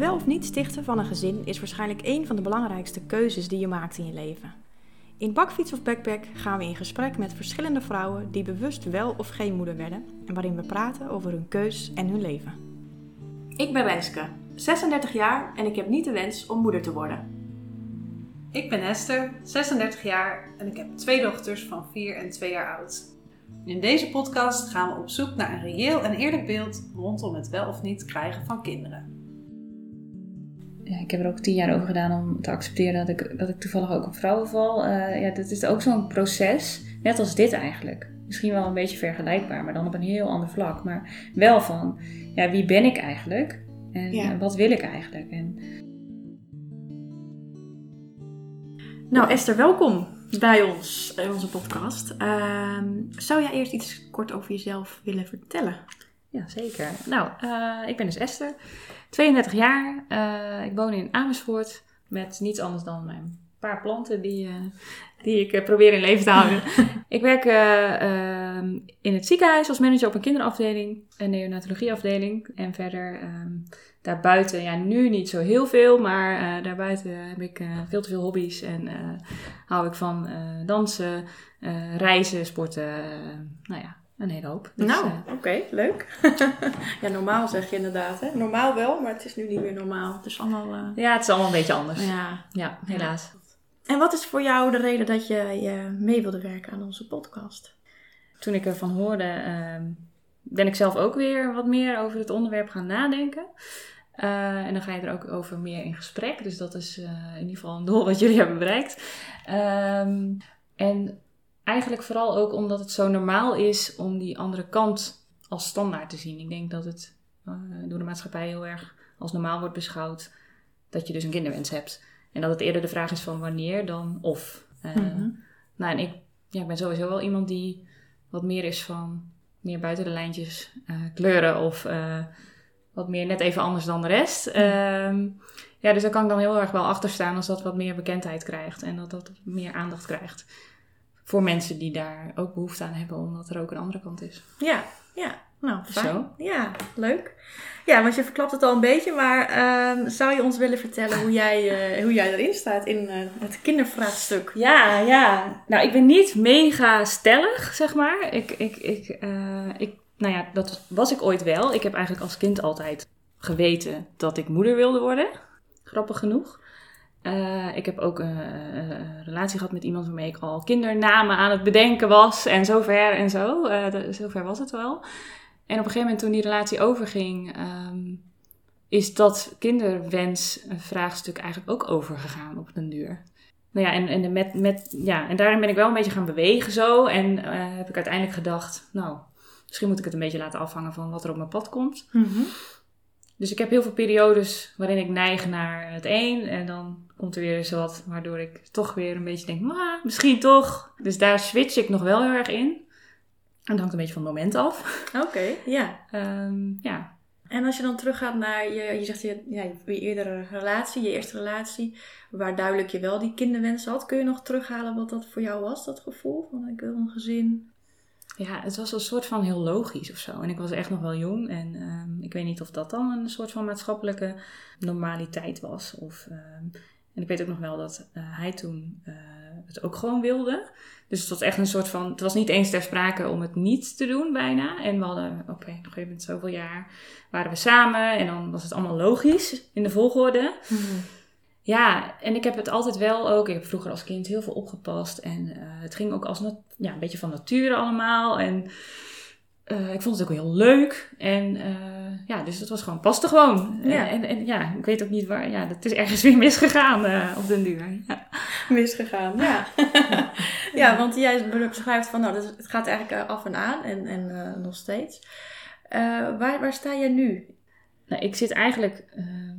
wel of niet stichten van een gezin is waarschijnlijk een van de belangrijkste keuzes die je maakt in je leven. In Bakfiets of Backpack gaan we in gesprek met verschillende vrouwen die bewust wel of geen moeder werden en waarin we praten over hun keus en hun leven. Ik ben Renske, 36 jaar en ik heb niet de wens om moeder te worden. Ik ben Esther, 36 jaar en ik heb twee dochters van 4 en 2 jaar oud. In deze podcast gaan we op zoek naar een reëel en eerlijk beeld rondom het wel of niet krijgen van kinderen. Ja, ik heb er ook tien jaar over gedaan om te accepteren dat ik, dat ik toevallig ook op vrouwen val. Uh, ja, dat is ook zo'n proces, net als dit eigenlijk. Misschien wel een beetje vergelijkbaar, maar dan op een heel ander vlak. Maar wel van, ja, wie ben ik eigenlijk? En wat wil ik eigenlijk? En... Nou, Esther, welkom bij ons, in onze podcast. Uh, zou jij eerst iets kort over jezelf willen vertellen? Ja, zeker. Nou, uh, ik ben dus Esther, 32 jaar. Uh, ik woon in Amersfoort met niets anders dan mijn paar planten die, uh, die ik probeer in leven te houden. ik werk ehm, in het ziekenhuis als manager op een kinderafdeling, een neonatologieafdeling. En verder um, daarbuiten, ja, nu niet zo heel veel, maar daarbuiten heb ik veel te veel hobby's en hou ik van dansen, reizen, sporten, nou ja, een hele hoop. Dus, nou, oké, okay, leuk. ja, normaal zeg je inderdaad, hè? Normaal wel, maar het is nu niet meer normaal. Het is allemaal... Ja, het is allemaal een beetje anders. Ja, ja helaas. En wat is voor jou de reden dat je, je mee wilde werken aan onze podcast? Toen ik ervan hoorde, ehm, ben ik zelf ook weer wat meer over het onderwerp gaan nadenken. Uh, en dan ga je er ook over meer in gesprek. Dus dat is uh, in ieder geval een doel wat jullie hebben bereikt. Um, en eigenlijk vooral ook omdat het zo normaal is om die andere kant als standaard te zien. Ik denk dat het uh, door de maatschappij heel erg als normaal wordt beschouwd dat je dus een kinderwens hebt. En dat het eerder de vraag is van wanneer dan of. Mm-hmm. Nou, en ik, ja, ik ben sowieso wel iemand die wat meer is van meer buiten de lijntjes kleuren of wat meer net even anders dan de rest. Ehm, ja, dus daar kan ik dan heel erg wel achter staan als dat wat meer bekendheid krijgt en dat dat meer aandacht krijgt. Voor mensen die daar ook behoefte aan hebben, omdat er ook een andere kant is. Ja, ja. Nou, fijn. Zo. Ja, leuk. Ja, want je verklapt het al een beetje, maar ehm, zou je ons willen vertellen hoe jij, uh, hoe jij erin staat in uh, het kindervraagstuk? Ja, ja. Nou, ik ben niet mega stellig, zeg maar. Ik, ik, ik, uh, ik nou ja, dat was ik ooit wel. Ik heb eigenlijk als kind altijd geweten dat ik moeder wilde worden. Grappig genoeg. Uh, ik heb ook een, een, relatie gehad met iemand waarmee ik al kindernamen aan het bedenken was. En zover en zo. Uh, zover was het wel. En op een gegeven moment toen die relatie overging, um, is dat kinderwens een vraagstuk eigenlijk ook overgegaan op den duur. Nou ja, en, en, met, met, ja, en daarin ben ik wel een beetje gaan bewegen zo. En uh, heb ik uiteindelijk gedacht, nou, Misschien moet ik het een beetje laten afhangen van wat er op mijn pad komt. Mm Dus ik heb heel veel periodes waarin ik neig naar het een. En dan komt er weer eens wat waardoor ik toch weer een beetje denk, maar misschien toch. Dus daar switch ik nog wel heel erg in. En dat hangt een beetje van het moment af. Oké, ja. Um, ja. En als je dan teruggaat naar je, je zegt je, ja, je eerdere relatie, je eerste relatie, waar duidelijk je wel die kinderwens had, kun je nog terughalen wat dat voor jou was, dat gevoel van ik wil een gezin? ja, het was een soort van heel logisch of zo. En ik was echt nog wel jong. En um, ik weet niet of dat dan een soort van maatschappelijke normaliteit was. Of, um, en ik weet ook nog wel dat uh, hij toen uh, het ook gewoon wilde. Dus het was echt een soort van. Het was niet eens ter sprake om het niet te doen, bijna. En we hadden op een gegeven moment zoveel jaar waren we samen. En dan was het allemaal logisch in de volgorde. Mm-hmm. Ja, en ik heb het altijd wel ook. Ik heb vroeger als kind heel veel opgepast. En uh, het ging ook als ja, een beetje van nature allemaal. En uh, ik vond het ook heel leuk. En uh, ja, dus het was gewoon, paste gewoon. Ja. En, en, ja, ik weet ook niet waar. Ja, het is ergens weer misgegaan op den duur. Ja. Misgegaan, ja. ja. ja, want jij beschrijft van, nou, het gaat eigenlijk af en aan. En, en nog steeds. waar, waar sta jij nu nou, ik zit eigenlijk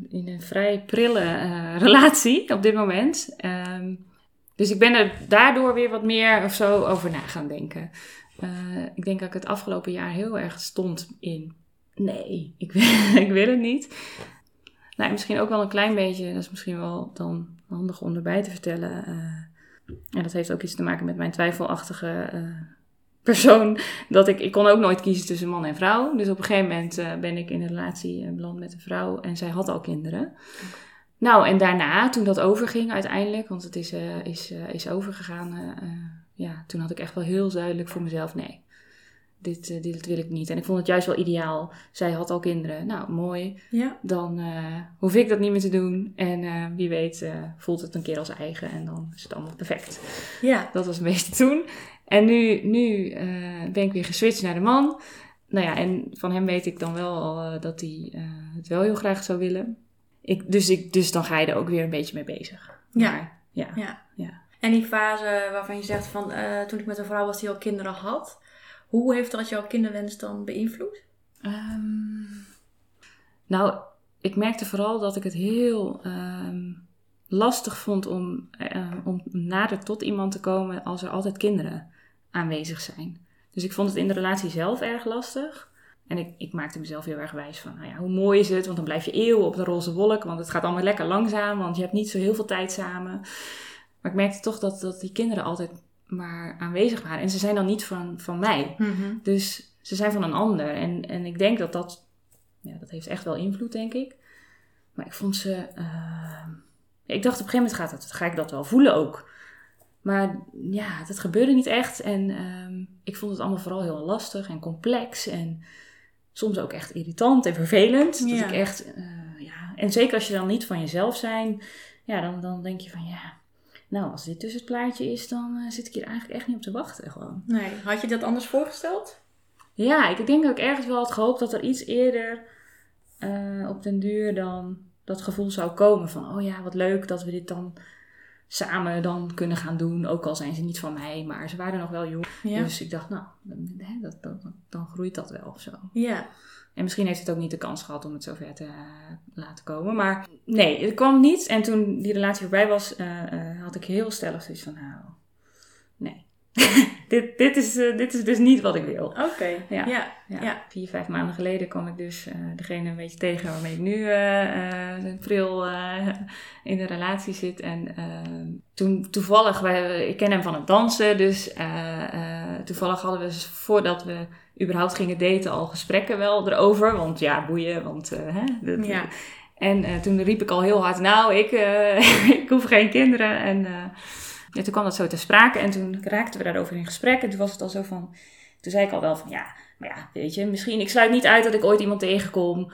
in een vrij prille relatie op dit moment. Um, dus ik ben er daardoor weer wat meer of zo over na gaan denken. Uh, ik denk dat ik het afgelopen jaar heel erg stond in... Nee, ik wil, ik wil het niet. Nou, misschien ook wel een klein beetje, dat is misschien wel dan handig om erbij te vertellen. en dat heeft ook iets te maken met mijn twijfelachtige persoon dat ik, ik kon ook nooit kiezen tussen man en vrouw. Dus op een gegeven moment eh, ben ik in een relatie beland met een vrouw en zij had al kinderen. Nou, en daarna, toen dat overging uiteindelijk, want het is, is, is overgegaan, ja, toen had ik echt wel heel duidelijk voor mezelf, nee, dit, dit wil ik niet. En ik vond het juist wel ideaal. Zij had al kinderen, nou mooi, Ja. dan hoef ik dat niet meer te doen. En wie weet voelt het een keer als eigen en dan is het allemaal perfect. Ja. Dat was een beetje toen. En nu, nu ben ik weer geswitcht naar de man. Nou ja, en van hem weet ik dan wel al dat hij het wel heel graag zou willen. Ik, dus, ik, dus dan ga je er ook weer een beetje mee bezig. Ja. Maar, ja. Ja. En die fase waarvan je zegt van toen ik met een vrouw was die al kinderen had. Hoe heeft dat jouw kinderwens dan beïnvloed? Um, nou, ik merkte vooral dat ik het heel um, lastig vond om, om nader tot iemand te komen als er altijd kinderen aanwezig zijn. Dus ik vond het in de relatie zelf erg lastig. En ik, ik maakte mezelf heel erg wijs van, nou ja, hoe mooi is het? Want dan blijf je eeuwen op de roze wolk, want het gaat allemaal lekker langzaam, want je hebt niet zo heel veel tijd samen. Maar ik merkte toch dat, dat die kinderen altijd maar aanwezig waren. En ze zijn dan niet van, van mij. Mm -hmm. Dus ze zijn van een ander. En, en ik denk dat dat, ja, dat heeft echt wel invloed, denk ik. Maar ik vond ze, uh, ik dacht op een gegeven moment gaat het, ga ik dat wel voelen ook. Maar ja, dat gebeurde niet echt. En um, ik vond het allemaal vooral heel lastig en complex. En soms ook echt irritant en vervelend. Dat ik echt, uh, ja. En zeker als je dan niet van jezelf zijn, ja, dan, dan denk je van ja. Nou, als dit dus het plaatje is, dan uh, zit ik hier eigenlijk echt niet op te wachten. Gewoon. Nee. Had je dat anders voorgesteld? Ja, ik denk dat ik ergens wel had gehoopt dat er iets eerder uh, op den duur dan dat gevoel zou komen van, oh ja, wat leuk dat we dit dan samen dan kunnen gaan doen. Ook al zijn ze niet van mij, maar ze waren nog wel jong. Ja. Dus ik dacht, nou, dan, dat, dan groeit dat wel of zo. Ja. En misschien heeft het ook niet de kans gehad om het zover te uh, laten komen. Maar nee, het kwam niet. En toen die relatie voorbij was, uh, uh, had ik heel stellig zoiets van, nou, nee. dit, dit, is, uh, dit is dus niet wat ik wil. Oké, okay. ja. Ja. ja. ja. Vier, vijf maanden geleden kwam ik dus uh, degene een beetje tegen waarmee ik nu uh, pril in de relatie zit. En toen toevallig, wij, ik ken hem van het dansen, dus toevallig hadden we voordat we überhaupt gingen daten al gesprekken wel erover. Want ja, boeien, want hè, dat, ja. En toen riep ik al heel hard, nou, ik, ik hoef geen kinderen. En ja, toen kwam dat zo ter sprake en toen raakten we daarover in gesprek. En toen was het al zo van, toen zei ik al wel van ja, maar ja, weet je, misschien, ik sluit niet uit dat ik ooit iemand tegenkom.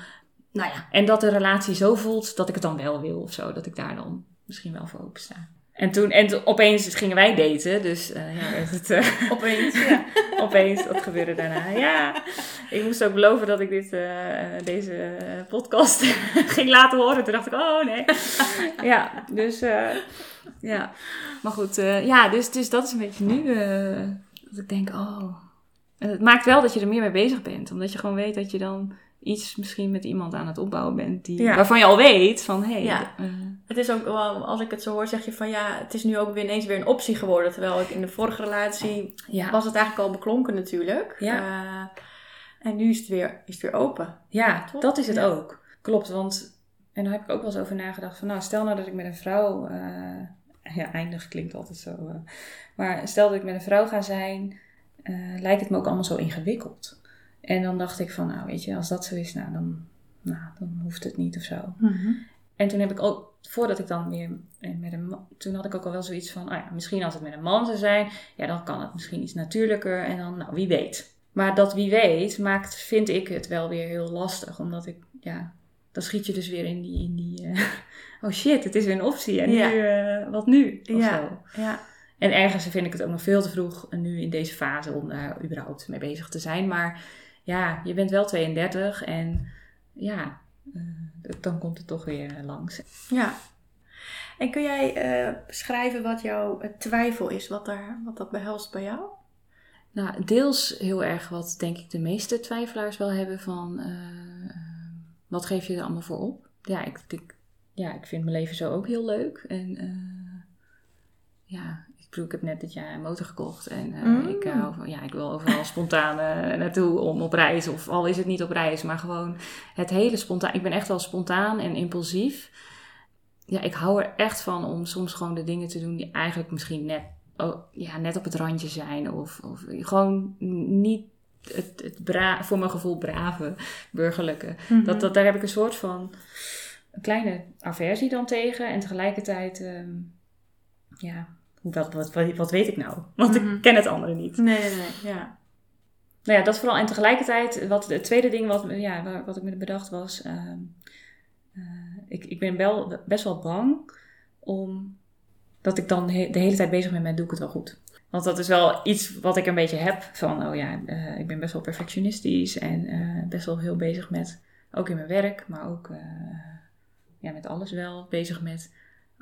Nou ja, en dat de relatie zo voelt dat ik het dan wel wil of zo. Dat ik daar dan misschien wel voor open sta. En toen, en opeens gingen wij daten, dus uh, ja, het, uh, opeens, ja. opeens, dat gebeurde daarna. Ja, ik moest ook beloven dat ik dit, uh, deze podcast ging laten horen. Toen dacht ik, oh nee. ja, dus ja, maar goed, ja, dus, dus dat is een beetje nu dat ik denk, oh. En het maakt wel dat je er meer mee bezig bent, omdat je gewoon weet dat je dan iets misschien met iemand aan het opbouwen bent die, Ja. waarvan je al weet van hé, hey, Ja. uh, Het is ook wel, als ik het zo hoor, zeg je van ja, het is nu ook weer ineens weer een optie geworden. Terwijl ik in de vorige relatie ja, was het eigenlijk al beklonken natuurlijk. Ja. Eh, en nu is het weer, is het weer open. ja, Toch? dat is het ook. Klopt, want en daar heb ik ook wel eens over nagedacht van nou, stel nou dat ik met een vrouw, eh, ja, eindig klinkt altijd zo, eh, maar stel dat ik met een vrouw ga zijn, eh, lijkt het me ook allemaal zo ingewikkeld. En dan dacht ik van nou, weet je, als dat zo is, nou dan, nou, dan hoeft het niet of zo. En toen heb ik ook, voordat ik dan weer met een man, toen had ik ook al wel zoiets van, oh ja, misschien als het met een man zou zijn, ja, dan kan het misschien iets natuurlijker en dan, nou, wie weet. Maar dat wie weet maakt, vind ik het wel weer heel lastig, omdat ik, ja, dan schiet je dus weer in die, in die, uh, oh shit, het is weer een optie en Ja. nu, uh, wat nu? Of Ja. zo. Ja. En ergens vind ik het ook nog veel te vroeg nu in deze fase om daar überhaupt mee bezig te zijn. Maar ja, je bent wel 32 en ja, uh, dan komt het toch weer langs. ja. En kun jij uh, beschrijven wat jouw twijfel is, wat, daar, wat dat behelst bij jou? Nou, deels heel erg wat denk ik de meeste twijfelaars wel hebben van uh, wat geef je er allemaal voor op? Ja, ik, ik, ja, ik vind mijn leven zo ook heel leuk. En uh, ja, ik heb net dit jaar een motor gekocht. En uh, mm. ik, ja, ik wil overal spontaan uh, naartoe om op reis. Of al is het niet op reis, maar gewoon het hele spontaan. Ik ben echt wel spontaan en impulsief. Ja, ik hou er echt van om soms gewoon de dingen te doen die eigenlijk misschien net oh, ja, net op het randje zijn. Of, of gewoon niet het, het bra voor mijn gevoel brave burgerlijke. Mhm. Dat, dat, daar heb ik een soort van een kleine aversie dan tegen. En tegelijkertijd, ehm, ja, wat, wat, wat, wat weet ik nou? Want Mhm. ik ken het andere niet. Nee, nee, nee. Ja. Nou ja, dat vooral. En tegelijkertijd, wat, het tweede ding wat, ja, wat ik me bedacht was... ehm, eh, ik, ik ben wel, best wel bang om... dat ik dan he- de hele tijd bezig ben met doe ik het wel goed. Want dat is wel iets wat ik een beetje heb. Van, oh ja, eh, ik ben best wel perfectionistisch. En eh, best wel heel bezig met... Ook in mijn werk, maar ook ja, met alles wel. Bezig met...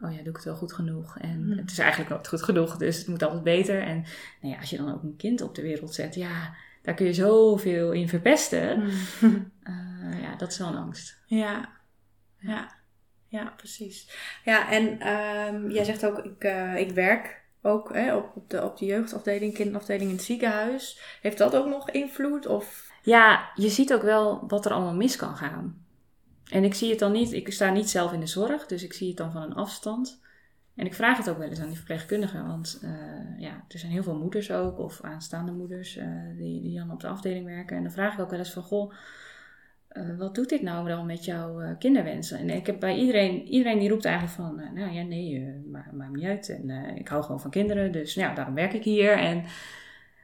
Oh ja, doe ik het wel goed genoeg? En Hmm. het is eigenlijk nooit goed genoeg, dus het moet altijd beter. En nou ja, als je dan ook een kind op de wereld zet, ja, daar kun je zoveel in verpesten. Mhm. Eh, ja, dat is wel een angst. Ja, ja, ja, precies. Ja, en ehm, jij zegt ook, ik, eh, ik werk ook hè, op, op, de, op de jeugdafdeling, kinderafdeling in het ziekenhuis. Heeft dat ook nog invloed? Of... Ja, je ziet ook wel wat er allemaal mis kan gaan. En ik zie het dan niet, ik sta niet zelf in de zorg, dus ik zie het dan van een afstand. En ik vraag het ook wel eens aan die verpleegkundigen, want eh, ja, er zijn heel veel moeders ook, of aanstaande moeders, eh, die, die dan op de afdeling werken. En dan vraag ik ook wel eens van, goh, eh, wat doet dit nou dan met jouw kinderwensen? En ik heb bij iedereen, iedereen die roept eigenlijk van, nou ja, nee, eh, ma- maakt niet uit. En ik hou gewoon van kinderen, dus nou, daarom werk ik hier. En,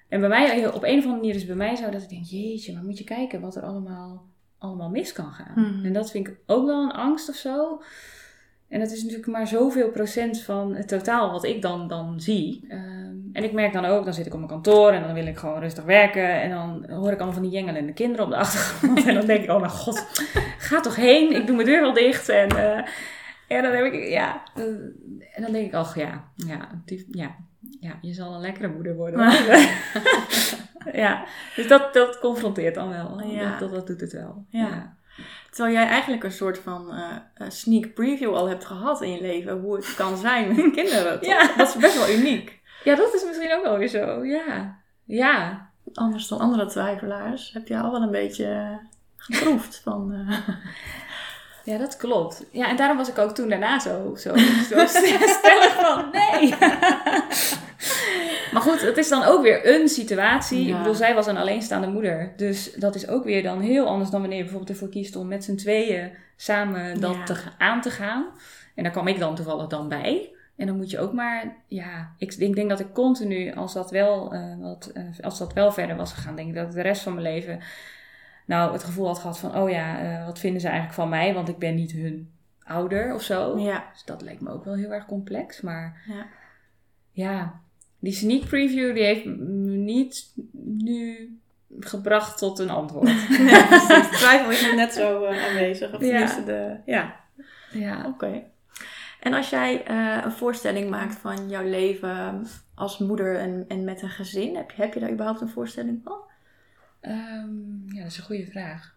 en bij mij, op een of andere manier is bij mij zo dat ik denk, jeetje, maar moet je kijken wat er allemaal, allemaal mis kan gaan. Mhm. En dat vind ik ook wel een angst of zo. En dat is natuurlijk maar zoveel procent van het totaal wat ik dan, dan zie. Ehm, en ik merk dan ook, dan zit ik op mijn kantoor en dan wil ik gewoon rustig werken. En dan hoor ik allemaal van die jengelende kinderen op de achtergrond. en dan denk ik, oh mijn god, ga toch heen. Ik doe mijn deur wel dicht. En, eh, en dan heb ik, ja. eh, en dan denk ik, ach ja, ja, die- ja, ja je zal een lekkere moeder worden. ja, dus dat, dat confronteert dan wel. Ja. Dat, dat, dat doet het wel. Ja. Terwijl jij eigenlijk een soort van eh, eh, sneak preview al hebt gehad in je leven. Hoe het kan zijn met kinderen. toch? Ja. Dat is best wel uniek. Ja, dat is misschien ook wel weer zo. Ja. Ja. Anders dan andere twijfelaars heb je al wel een beetje eh, geproefd van... Ja, dat klopt. Ja, en daarom was ik ook toen daarna zo, zo, zo stellig van nee. Maar goed, het is dan ook weer een situatie. Ja. Ik bedoel, zij was een alleenstaande moeder. Dus dat is ook weer dan heel anders dan wanneer je bijvoorbeeld ervoor kiest om met z'n tweeën samen dat Ja. te, aan te gaan. En daar kwam ik dan toevallig dan bij. En dan moet je ook maar, ja, ik, ik denk dat ik continu, als dat wel, eh, wat, eh, als dat wel verder was gegaan, denk ik dat ik de rest van mijn leven, nou, het gevoel had gehad van, oh ja, eh, wat vinden ze eigenlijk van mij, want ik ben niet hun ouder of zo. ja. Dus dat leek me ook wel heel erg complex, maar Ja. ja, die sneak preview die heeft me niet nu gebracht tot een antwoord. ja, precies. De twijfel is net zo eh, aanwezig. Of Ja. de... Ja. ja. Oké. En als jij eh, een voorstelling maakt van jouw leven als moeder en, en met een gezin, heb je, heb je daar überhaupt een voorstelling van? Ehm, ja, dat is een goede vraag.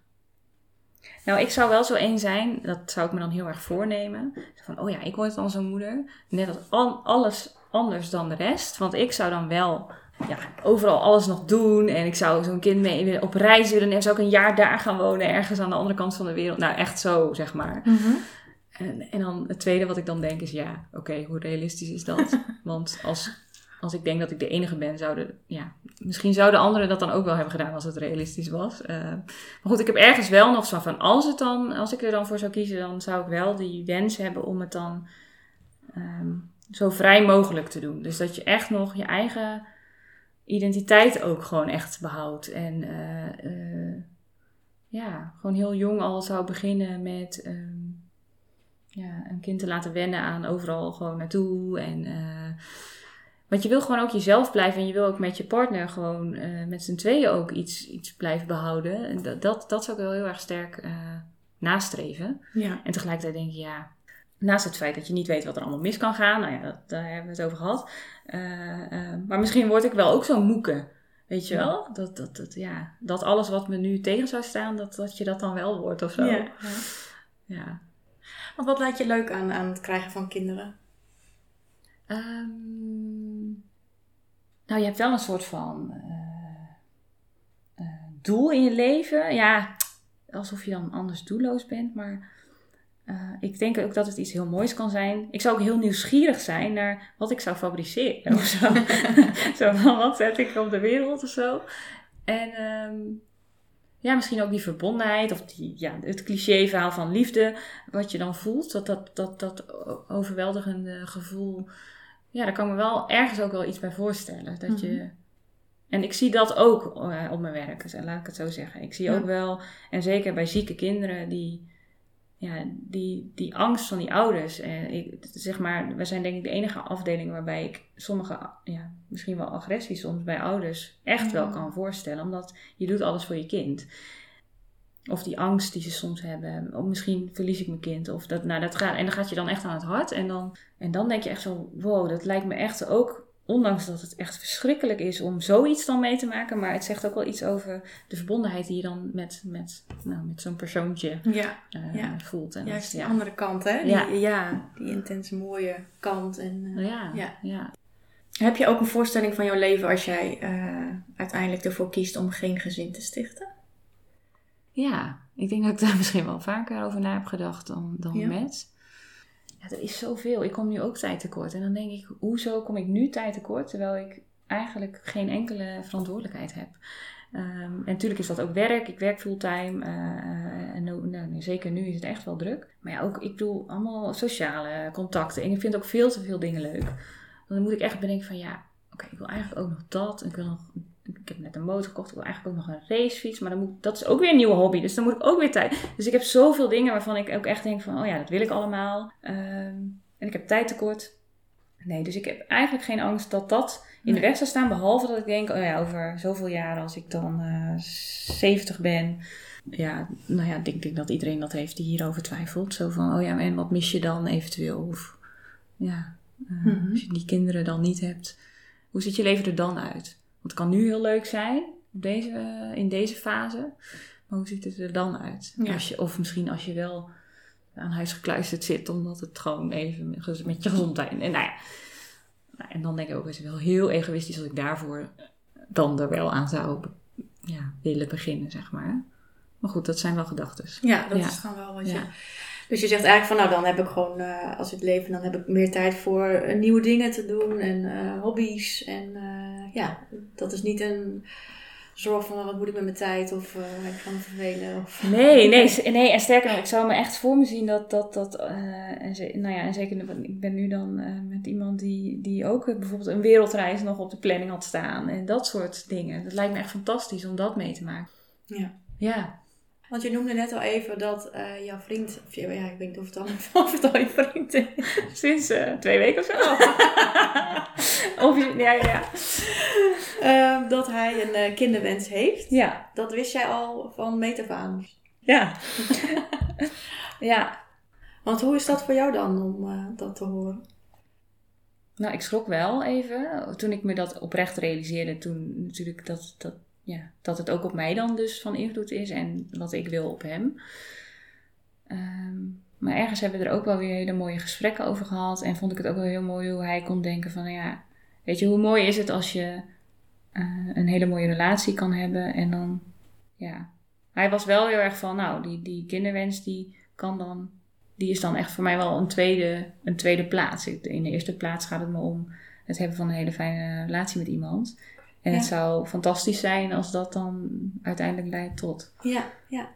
Nou, ik zou wel zo één zijn, dat zou ik me dan heel erg voornemen. Van, oh ja, ik word dan zo'n moeder. Net als an- alles anders dan de rest. Want ik zou dan wel ja, overal alles nog doen. En ik zou zo'n kind mee willen- op reis willen. En zou ik een jaar daar gaan wonen, ergens aan de andere kant van de wereld. Nou, echt zo, zeg maar. En, en dan het tweede wat ik dan denk is, ja, oké, hoe realistisch is dat? Want als, als ik denk dat ik de enige ben, zouden, ja, misschien zouden anderen dat dan ook wel hebben gedaan als het realistisch was. Eh, maar goed, ik heb ergens wel nog zo van, als, het dan, als ik er dan voor zou kiezen, dan zou ik wel die wens hebben om het dan ehm, zo vrij mogelijk te doen. Dus dat je echt nog je eigen identiteit ook gewoon echt behoudt. En eh, eh, ja, gewoon heel jong al zou beginnen met ehm, ja, een kind te laten wennen aan overal gewoon naartoe. En, eh, want je wil gewoon ook jezelf blijven en je wil ook met je partner gewoon met z'n tweeën ook iets, iets blijven behouden. En dat, dat, dat zou ik wel heel erg sterk nastreven. Ja. En tegelijkertijd denk je, ja, naast het feit dat je niet weet wat er allemaal mis kan gaan, nou ja, daar hebben we het over gehad. Eh, eh, maar misschien word ik wel ook zo'n moeke. Weet je wel? Dat, dat, dat, ja, dat alles wat me nu tegen zou staan, dat, dat je dat dan wel wordt of zo. Ja. ja. Want wat lijkt je leuk aan, aan het krijgen van kinderen? Ehm, nou, je hebt wel een soort van eh, doel in je leven. Ja, alsof je dan anders doelloos bent. Maar eh, ik denk ook dat het iets heel moois kan zijn. Ik zou ook heel nieuwsgierig zijn naar wat ik zou fabriceren of zo. zo van, wat zet ik op de wereld of zo. En ehm, ja, misschien ook die verbondenheid of die, ja, het cliché-verhaal van liefde, wat je dan voelt. Dat, dat, dat, dat overweldigende gevoel. Ja, daar kan ik me wel ergens ook wel iets bij voorstellen. Dat je... Mhm. En ik zie dat ook eh, op mijn werk, laat ik het zo zeggen. Ik zie Ja. ook wel, en zeker bij zieke kinderen, die, ja, die, die angst van die ouders. En ik, zeg maar, we zijn denk ik de enige afdeling waarbij ik sommige, ja, misschien wel agressie soms bij ouders echt wel kan voorstellen. Omdat je doet alles voor je kind. Of die angst die ze soms hebben. Of misschien verlies ik mijn kind. Of dat, nou, dat gaat, en dan gaat je dan echt aan het hart. En dan, en dan denk je echt zo, wow, dat lijkt me echt ook... Ondanks dat het echt verschrikkelijk is om zoiets dan mee te maken. Maar het zegt ook wel iets over de verbondenheid die je dan met, met, nou, met zo'n persoontje Ja, eh, Ja. voelt. En juist die andere kant, hè? Die, Ja. ja. die intense mooie kant. En, eh, ja, ja, Ja. ja. Heb je ook een voorstelling van jouw leven als jij eh, uiteindelijk ervoor kiest om geen gezin te stichten? Ja, ik denk dat ik daar misschien wel vaker over na heb gedacht dan, dan Ja. met. Er is zoveel. Ik kom nu ook tijd tekort. En dan denk ik, hoezo kom ik nu tijd tekort terwijl ik eigenlijk geen enkele verantwoordelijkheid heb? Ehm, en natuurlijk is dat ook werk. Ik werk fulltime. eh, en nou, nou, zeker nu is het echt wel druk. Maar ja, ook, ik bedoel, allemaal sociale contacten. En ik vind ook veel te veel dingen leuk. Dan moet ik echt bedenken van, ja, oké, ik wil eigenlijk ook nog dat. En ik wil nog ik heb net een motor gekocht. Ik wil eigenlijk ook nog een racefiets. Maar dan moet, dat is ook weer een nieuwe hobby. Dus dan moet ik ook weer tijd. Dus ik heb zoveel dingen waarvan ik ook echt denk van... Oh ja, dat wil ik allemaal. Ehm, en ik heb tijd tekort. Nee, dus ik heb eigenlijk geen angst dat dat in de weg zou staan. Behalve dat ik denk, oh ja, over zoveel jaren als ik dan eh 70 ben... Ja, nou ja, ik denk, denk dat iedereen dat heeft die hierover twijfelt. Zo van, oh ja, en wat mis je dan eventueel? Of ja, eh, Mhm. als je die kinderen dan niet hebt... Hoe ziet je leven er dan uit? Het kan nu heel leuk zijn op deze, in deze fase. Maar hoe ziet het er dan uit? Ja. Als je, of misschien als je wel aan huis gekluisterd zit, omdat het gewoon even met- je gezondheid. En, nou ja, nou, en dan denk ik ook, het is wel heel egoïstisch als ik daarvoor dan er wel aan zou ja, willen beginnen, zeg maar. Maar goed, dat zijn wel gedachten. Ja, dat Ja. is gewoon wel wat je... Ja. Dus je zegt eigenlijk van, nou dan heb ik gewoon, eh, als ik leven, dan heb ik meer tijd voor eh, nieuwe dingen te doen en eh, hobby's. En ja, dat is niet een zorg van, wat moet ik met mijn tijd of eh, ik ga me vervelen. Of... Nee, nee, nee, en sterker nog, ik zou me echt voor me zien dat dat, dat eh, en, ze- nou ja, en zeker, want ik ben nu dan eh, met iemand die, die ook bijvoorbeeld een wereldreis nog op de planning had staan en dat soort dingen. Dat lijkt me echt fantastisch om dat mee te maken. Ja. Ja, Want je noemde net al even dat eh, jouw vriend, of ja, ik weet niet of het al, of het al je vriend is. sinds eh, twee weken of zo. of, je- ja, ja, ja. Eh, dat hij een eh, kinderwens heeft. Ja, Dat wist jij al van meet af aan. ja. ja, Want hoe is dat voor jou dan om dat te horen? Nou, ik schrok wel even. Toen ik me dat oprecht realiseerde, toen natuurlijk dat, dat, ja, dat het ook op mij dan dus van invloed is en wat ik wil op hem. Ehm, maar ergens hebben we er ook wel weer hele mooie gesprekken over gehad. En vond ik het ook wel heel mooi hoe hij kon denken van, nou ja, weet je, hoe mooi is het als je eh, een hele mooie relatie kan hebben. En dan, ja, hij was wel heel erg van, nou, die, die kinderwens die kan dan die is dan echt voor mij wel een tweede, een tweede plaats. In de eerste plaats gaat het me om het hebben van een hele fijne relatie met iemand. En het zou fantastisch zijn als dat dan uiteindelijk leidt tot. Ja, ja.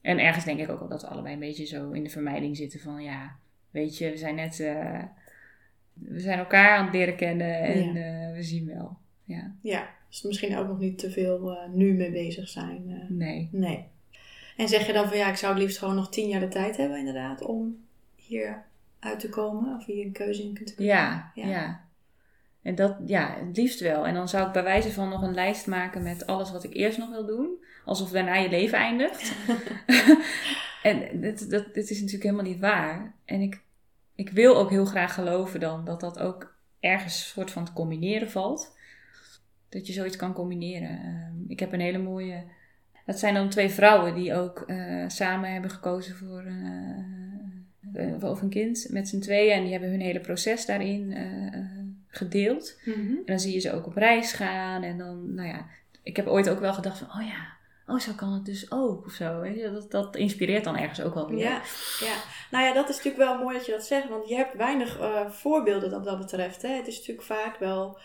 En ergens denk ik ook wel dat we allebei een beetje zo in de vermijding zitten van ja, weet je, we zijn net, eh, we zijn elkaar aan het leren kennen en eh, we zien wel. Ja, Ja, dus misschien ook nog niet te veel eh, nu mee bezig zijn. nee. nee. En zeg je dan van ja, ik zou het liefst gewoon nog tien jaar de tijd hebben inderdaad om hier uit te komen of hier een keuze in te kunnen Ja, ja. En dat, ja, het liefst wel. En dan zou ik bij wijze van nog een lijst maken met alles wat ik eerst nog wil doen. Alsof daarna je leven eindigt. en dit, dat, dit is natuurlijk helemaal niet waar. En ik, ik wil ook heel graag geloven dan dat dat ook ergens een soort van te combineren valt. Dat je zoiets kan combineren. Ehm, ik heb een hele mooie... Dat zijn dan twee vrouwen die ook eh, samen hebben gekozen voor... eh, eh, of een kind met z'n tweeën. En die hebben hun hele proces daarin eh, eh, gedeeld. Mhm. En dan zie je ze ook op reis gaan. En dan, nou ja, ik heb ooit ook wel gedacht van, oh ja, oh, zo kan het dus ook of zo. Weet je? Dat, dat inspireert dan ergens ook wel weer. Ja, ja, nou ja, dat is natuurlijk wel mooi dat je dat zegt, want je hebt weinig uh, voorbeelden wat dat betreft. Hè? Het is natuurlijk vaak wel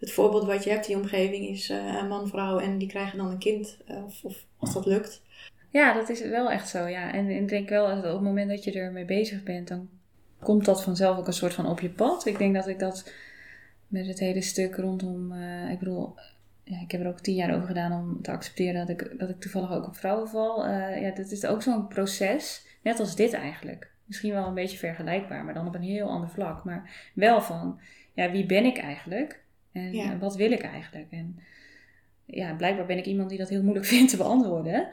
het voorbeeld wat je hebt in je omgeving is uh, een man, vrouw en die krijgen dan een kind, uh, of, of als dat lukt. Ja, dat is wel echt zo, ja. En ik denk wel, dat op het moment dat je ermee bezig bent, dan komt dat vanzelf ook een soort van op je pad. Ik denk dat ik dat met het hele stuk rondom, uh, ik bedoel, ja, ik heb er ook tien jaar over gedaan om te accepteren dat ik, dat ik toevallig ook op vrouwen val. Uh, ja, dat is ook zo'n proces, net als dit eigenlijk. Misschien wel een beetje vergelijkbaar, maar dan op een heel ander vlak. Maar wel van, ja, wie ben ik eigenlijk? En ja. wat wil ik eigenlijk? En ja, blijkbaar ben ik iemand die dat heel moeilijk vindt te beantwoorden.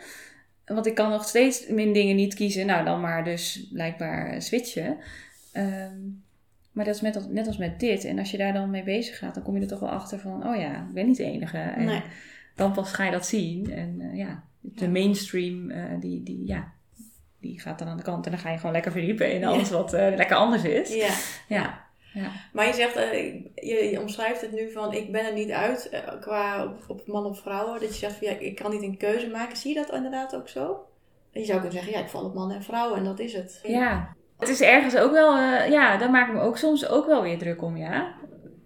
Want ik kan nog steeds min dingen niet kiezen. Nou, dan maar dus blijkbaar switchen. Um, maar dat is met, net als met dit. En als je daar dan mee bezig gaat, dan kom je er toch wel achter van... Oh ja, ik ben niet de enige. En nee. dan pas ga je dat zien. En uh, ja, de mainstream, uh, die, die, ja, die gaat dan aan de kant. En dan ga je gewoon lekker verdiepen in alles ja. wat uh, lekker anders is. Ja. ja. Ja. Maar je zegt, je, je, omschrijft het nu van ik ben er niet uit qua op, op, man of vrouw. Dat je zegt van ja, ik kan niet een keuze maken. Zie je dat inderdaad ook zo? Je zou kunnen zeggen, ja, ik val op man en vrouw en dat is het. Ja, het is ergens ook wel, uh, ja, daar maak ik me ook soms ook wel weer druk om, ja.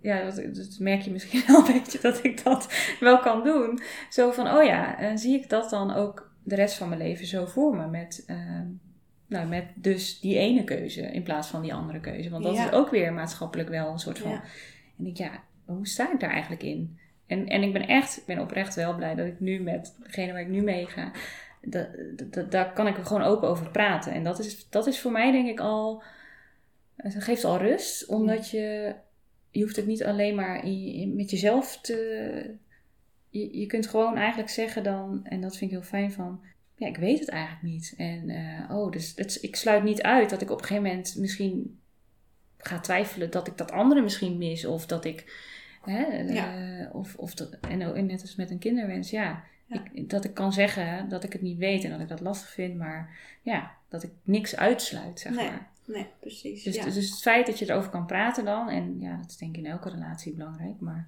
Ja, dat, dat, merk je misschien wel een beetje dat ik dat wel kan doen. Zo van, oh ja, zie ik dat dan ook de rest van mijn leven zo voor me met ehm, nou, met dus die ene keuze in plaats van die andere keuze. Want dat ja. is ook weer maatschappelijk wel een soort van. Ja. En ik, ja, hoe sta ik daar eigenlijk in? En, en ik ben echt, ik ben oprecht wel blij dat ik nu met degene waar ik nu mee ga, daar kan ik er gewoon open over praten. En dat is, dat is voor mij denk ik al, het geeft al rust, omdat je, je hoeft het niet alleen maar in, met jezelf te, je, je kunt gewoon eigenlijk zeggen dan, en dat vind ik heel fijn van, ja, ik weet het eigenlijk niet. En uh, oh, dus het, ik sluit niet uit dat ik op een gegeven moment misschien ga twijfelen dat ik dat andere misschien mis. Of dat ik, hè, ja. uh, of, of dat, en, en net als met een kinderwens, ja. Ik, dat ik kan zeggen dat ik het niet weet en dat ik dat lastig vind. Maar ja, dat ik niks uitsluit, zeg nee. maar. Nee, precies. Dus, ja. dus het feit dat je erover kan praten dan, en ja, dat is denk ik in elke relatie belangrijk, maar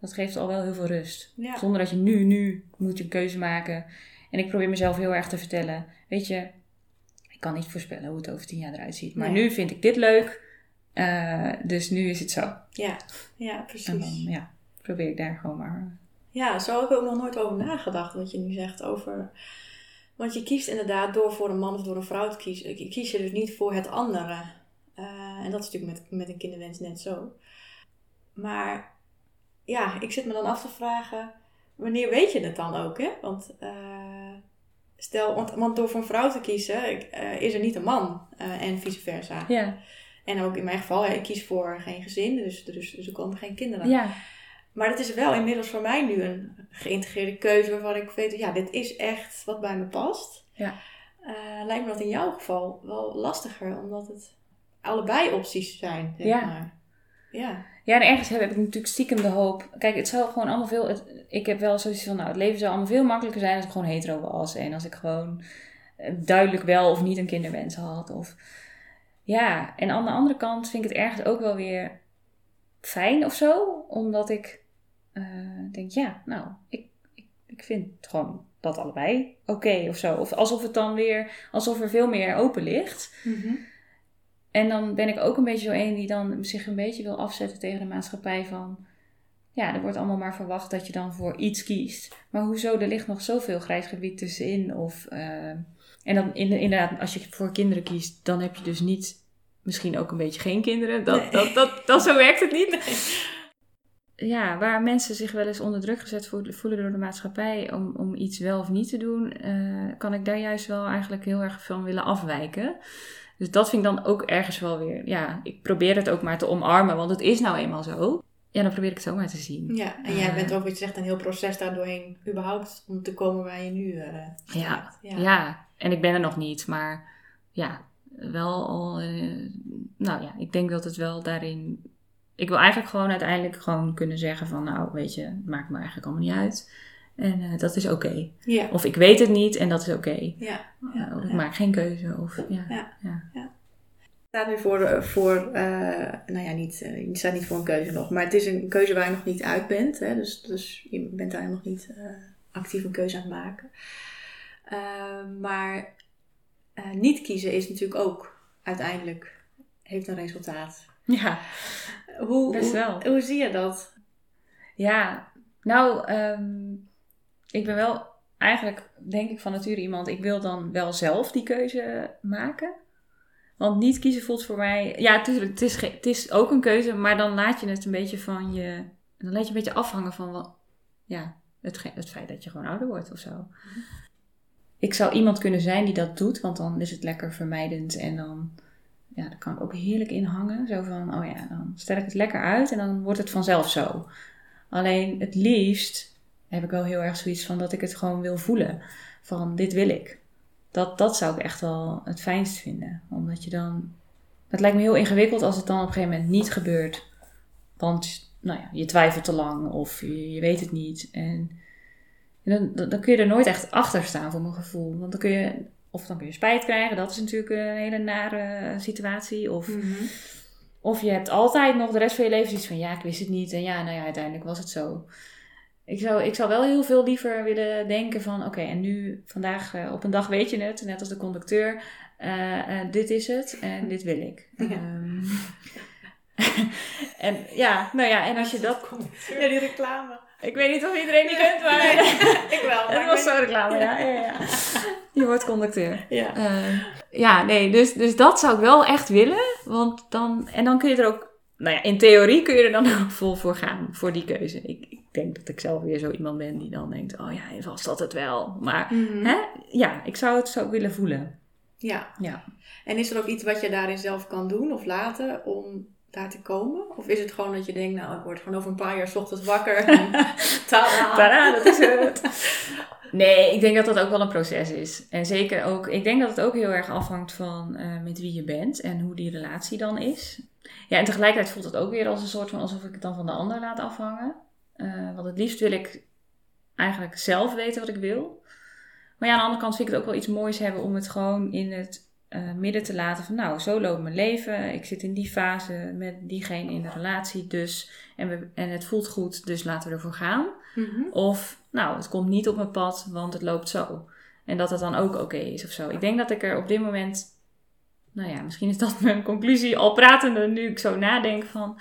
dat geeft al wel heel veel rust. Ja. Zonder dat je nu, nu moet je een keuze maken. En ik probeer mezelf heel erg te vertellen, weet je, ik kan niet voorspellen hoe het over tien jaar eruit ziet. Maar Nee. nu vind ik dit leuk, uh, dus nu is het zo. Ja, ja precies. En dan ja, probeer ik daar gewoon maar. Ja, zo heb ik ook nog nooit over nagedacht wat je nu zegt over... Want je kiest inderdaad door voor een man of door een vrouw te kiezen. Je kies je dus niet voor het andere. Uh, en dat is natuurlijk met, met een kinderwens net zo. Maar ja, ik zit me dan af te vragen... Wanneer weet je het dan ook, hè? Want uh, stel, want, want, door voor een vrouw te kiezen uh, is er niet een man en vice versa. Ja. En ook in mijn geval, ik kies voor geen gezin, dus, dus, dus er komen geen kinderen. Ja. Maar het is wel inmiddels voor mij nu een geïntegreerde keuze waarvan ik weet, ja, dit is echt wat bij me past. Ja. Uh, lijkt me dat in jouw geval wel lastiger, omdat het allebei opties zijn, zeg ja. maar. Ja. Ja, en ergens heb ik natuurlijk stiekem de hoop. Kijk, het zou gewoon allemaal veel. Het, ik heb wel zoiets van, nou, het leven zou allemaal veel makkelijker zijn als ik gewoon hetero was. En als ik gewoon duidelijk wel of niet een kinderwens had. Of, ja, en aan de andere kant vind ik het ergens ook wel weer fijn of zo. Omdat ik uh, denk, ja, nou, ik, ik, ik vind gewoon dat allebei oké okay of zo. Of alsof het dan weer, alsof er veel meer open ligt. Mm -hmm. En dan ben ik ook een beetje zo een die dan zich een beetje wil afzetten tegen de maatschappij van... Ja, er wordt allemaal maar verwacht dat je dan voor iets kiest. Maar hoezo, er ligt nog zoveel grijs gebied tussenin. Of, uh, en dan inderdaad, als je voor kinderen kiest, dan heb je dus niet misschien ook een beetje geen kinderen. Dat, nee. dat, dat, dat, zo werkt het niet. Ja, waar mensen zich wel eens onder druk gezet voelen door de maatschappij om, om iets wel of niet te doen, uh, kan ik daar juist wel eigenlijk heel erg van willen afwijken. Dus dat vind ik dan ook ergens wel weer. Ja, ik probeer het ook maar te omarmen, want het is nou eenmaal zo. Ja, dan probeer ik het zo maar te zien. Ja, en jij uh, bent ook, wat je zegt, een heel proces daardoorheen überhaupt om te komen waar je nu uh, staat. Ja, ja, ja. en ik ben er nog niet, maar ja, wel al. Nou ja, ik denk dat het wel daarin. Ik wil eigenlijk gewoon uiteindelijk gewoon kunnen zeggen van, nou, weet je, het maakt me eigenlijk allemaal niet uit. En uh, dat is oké. Okay. Ja. Of ik weet het niet en dat is oké. Okay. Ja. ja. Of ik maak geen keuze. Of, ja. Ja. staat nu voor, voor uh, nou ja, niet, uh, je staat niet voor een keuze nog, maar het is een keuze waar je nog niet uit bent. Hè? Dus, dus je bent daar nog niet actief een keuze aan het maken. Ehm, maar eh, niet kiezen is natuurlijk ook uiteindelijk heeft een resultaat. Ja, Hoe, Best wel. Hoe, zie je dat? ja. Nou, ehm, ik ben wel eigenlijk, denk ik, van nature iemand. Ik wil dan wel zelf die keuze maken. Want niet kiezen voelt voor mij. Ja, tuurlijk, het is, het is ook een keuze, maar dan laat je het een beetje van je. Dan laat je een beetje afhangen van wat, ja, het, het feit dat je gewoon ouder wordt of zo. Ik zou iemand kunnen zijn die dat doet, want dan is het lekker vermijdend en dan, ja, daar kan ik ook heerlijk in hangen. Zo van, oh ja, dan stel ik het lekker uit en dan wordt het vanzelf zo. Alleen het liefst heb ik wel heel erg zoiets van dat ik het gewoon wil voelen. Van dit wil ik. Dat, dat zou ik echt wel het fijnst vinden. Omdat je dan. Het lijkt me heel ingewikkeld als het dan op een gegeven moment niet gebeurt. Want nou ja, je twijfelt te lang of je, weet het niet. En, en dan, dan kun je er nooit echt achter staan voor mijn gevoel. Want dan kun je. Of dan kun je spijt krijgen. Dat is natuurlijk een hele nare situatie. Of of je hebt altijd nog de rest van je leven zoiets van ja, ik wist het niet. En ja, nou ja, uiteindelijk was het zo. Ik zou, ik zou wel heel veel liever willen denken van oké, en nu vandaag eh, op een dag weet je het, net als de conducteur. eh, eh, dit is het en dit wil ik. Ja. Ehm, en ja, nou ja, en als je dat. Ja, die reclame. Ik weet niet of iedereen die kent, maar ik wel. het was zo'n reclame, ja. ja, ja. Je wordt conducteur. Ja. Eh, ja, nee, dus, dus dat zou ik wel echt willen. Want dan, en dan kun je er ook, nou ja, in theorie kun je er dan ook vol voor gaan, voor die keuze. Ik, ik denk dat ik zelf weer zo iemand ben die dan denkt, oh ja, was dat het wel. Maar Mhm. hè, ja, ik zou het zo willen voelen. ja. Ja. En is er ook iets wat je daarin zelf kan doen of laten om daar te komen? Of is het gewoon dat je denkt, nou, ik word gewoon over een paar jaar ochtends wakker. en Tada! Dat is het. Nee, ik denk dat dat ook wel een proces is. En zeker ook, ik denk dat het ook heel erg afhangt van eh, met wie je bent en hoe die relatie dan is. Ja, en tegelijkertijd voelt het ook weer als een soort van alsof ik het dan van de ander laat afhangen. Eh, want het liefst wil ik eigenlijk zelf weten wat ik wil. Maar ja, aan de andere kant vind ik het ook wel iets moois hebben om het gewoon in het eh, midden te laten van nou, zo loopt mijn leven. Ik zit in die fase met diegene in de relatie, dus en, en het voelt goed, dus laten we ervoor gaan. Mhm. Of, nou, het komt niet op mijn pad, want het loopt zo. En dat het dan ook oké is of zo. Ik denk dat ik er op dit moment, nou ja, misschien is dat mijn conclusie al pratende nu ik zo nadenk van,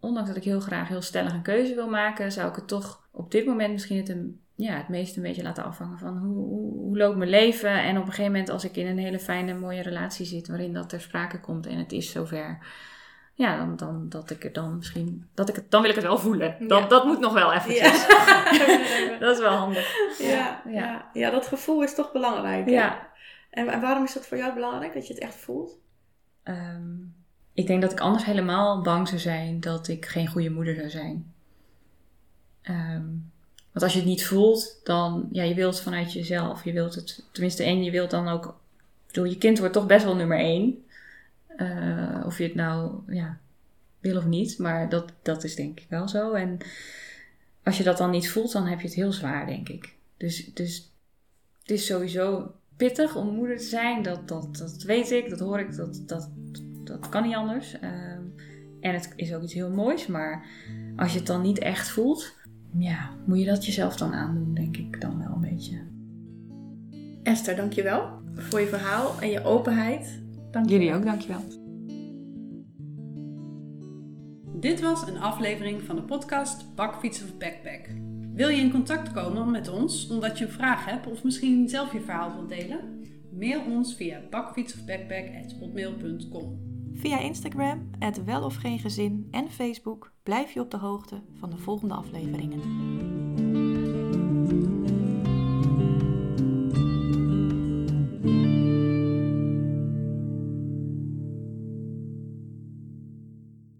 ondanks dat ik heel graag heel stellig een keuze wil maken, zou ik het toch op dit moment misschien het, ja, het meest een beetje laten afhangen van hoe, hoe, hoe loopt mijn leven. En op een gegeven moment als ik in een hele fijne, mooie relatie zit waarin dat ter sprake komt en het is zover. Ja, dan, dan dat ik het dan misschien, dat ik het, dan wil ik het wel voelen. Dat, Ja. dat moet nog wel eventjes. Ja. Dat is wel handig. ja, Ja. ja. dat gevoel is toch belangrijk. hè? Ja. En, en waarom is dat voor jou belangrijk, dat je het echt voelt? Ehm, ik denk dat ik anders helemaal bang zou zijn dat ik geen goede moeder zou zijn. Ehm, want als je het niet voelt, dan, ja, je wilt vanuit jezelf, je wilt het, tenminste, en je wilt dan ook, ik bedoel, je kind wordt toch best wel nummer één. Eh, of je het nou, ja, wil of niet, maar dat, dat is denk ik wel zo. En als je dat dan niet voelt, dan heb je het heel zwaar, denk ik. Dus, dus het is sowieso pittig om moeder te zijn. Dat, dat, dat weet ik, dat hoor ik, dat, dat, dat kan niet anders. Ehm, en het is ook iets heel moois, maar als je het dan niet echt voelt, ja, moet je dat jezelf dan aandoen, denk ik dan wel een beetje. Esther, dankjewel voor je verhaal en je openheid. Dank je. Jullie ook, dankjewel. Dit was een aflevering van de podcast Bakfiets of Backpack. Wil je in contact komen met ons omdat je een vraag hebt of misschien zelf je verhaal wilt delen? Mail ons via bakfietsofbackpack.hotmail.com Via Instagram, het wel of geen gezin en Facebook blijf je op de hoogte van de volgende afleveringen.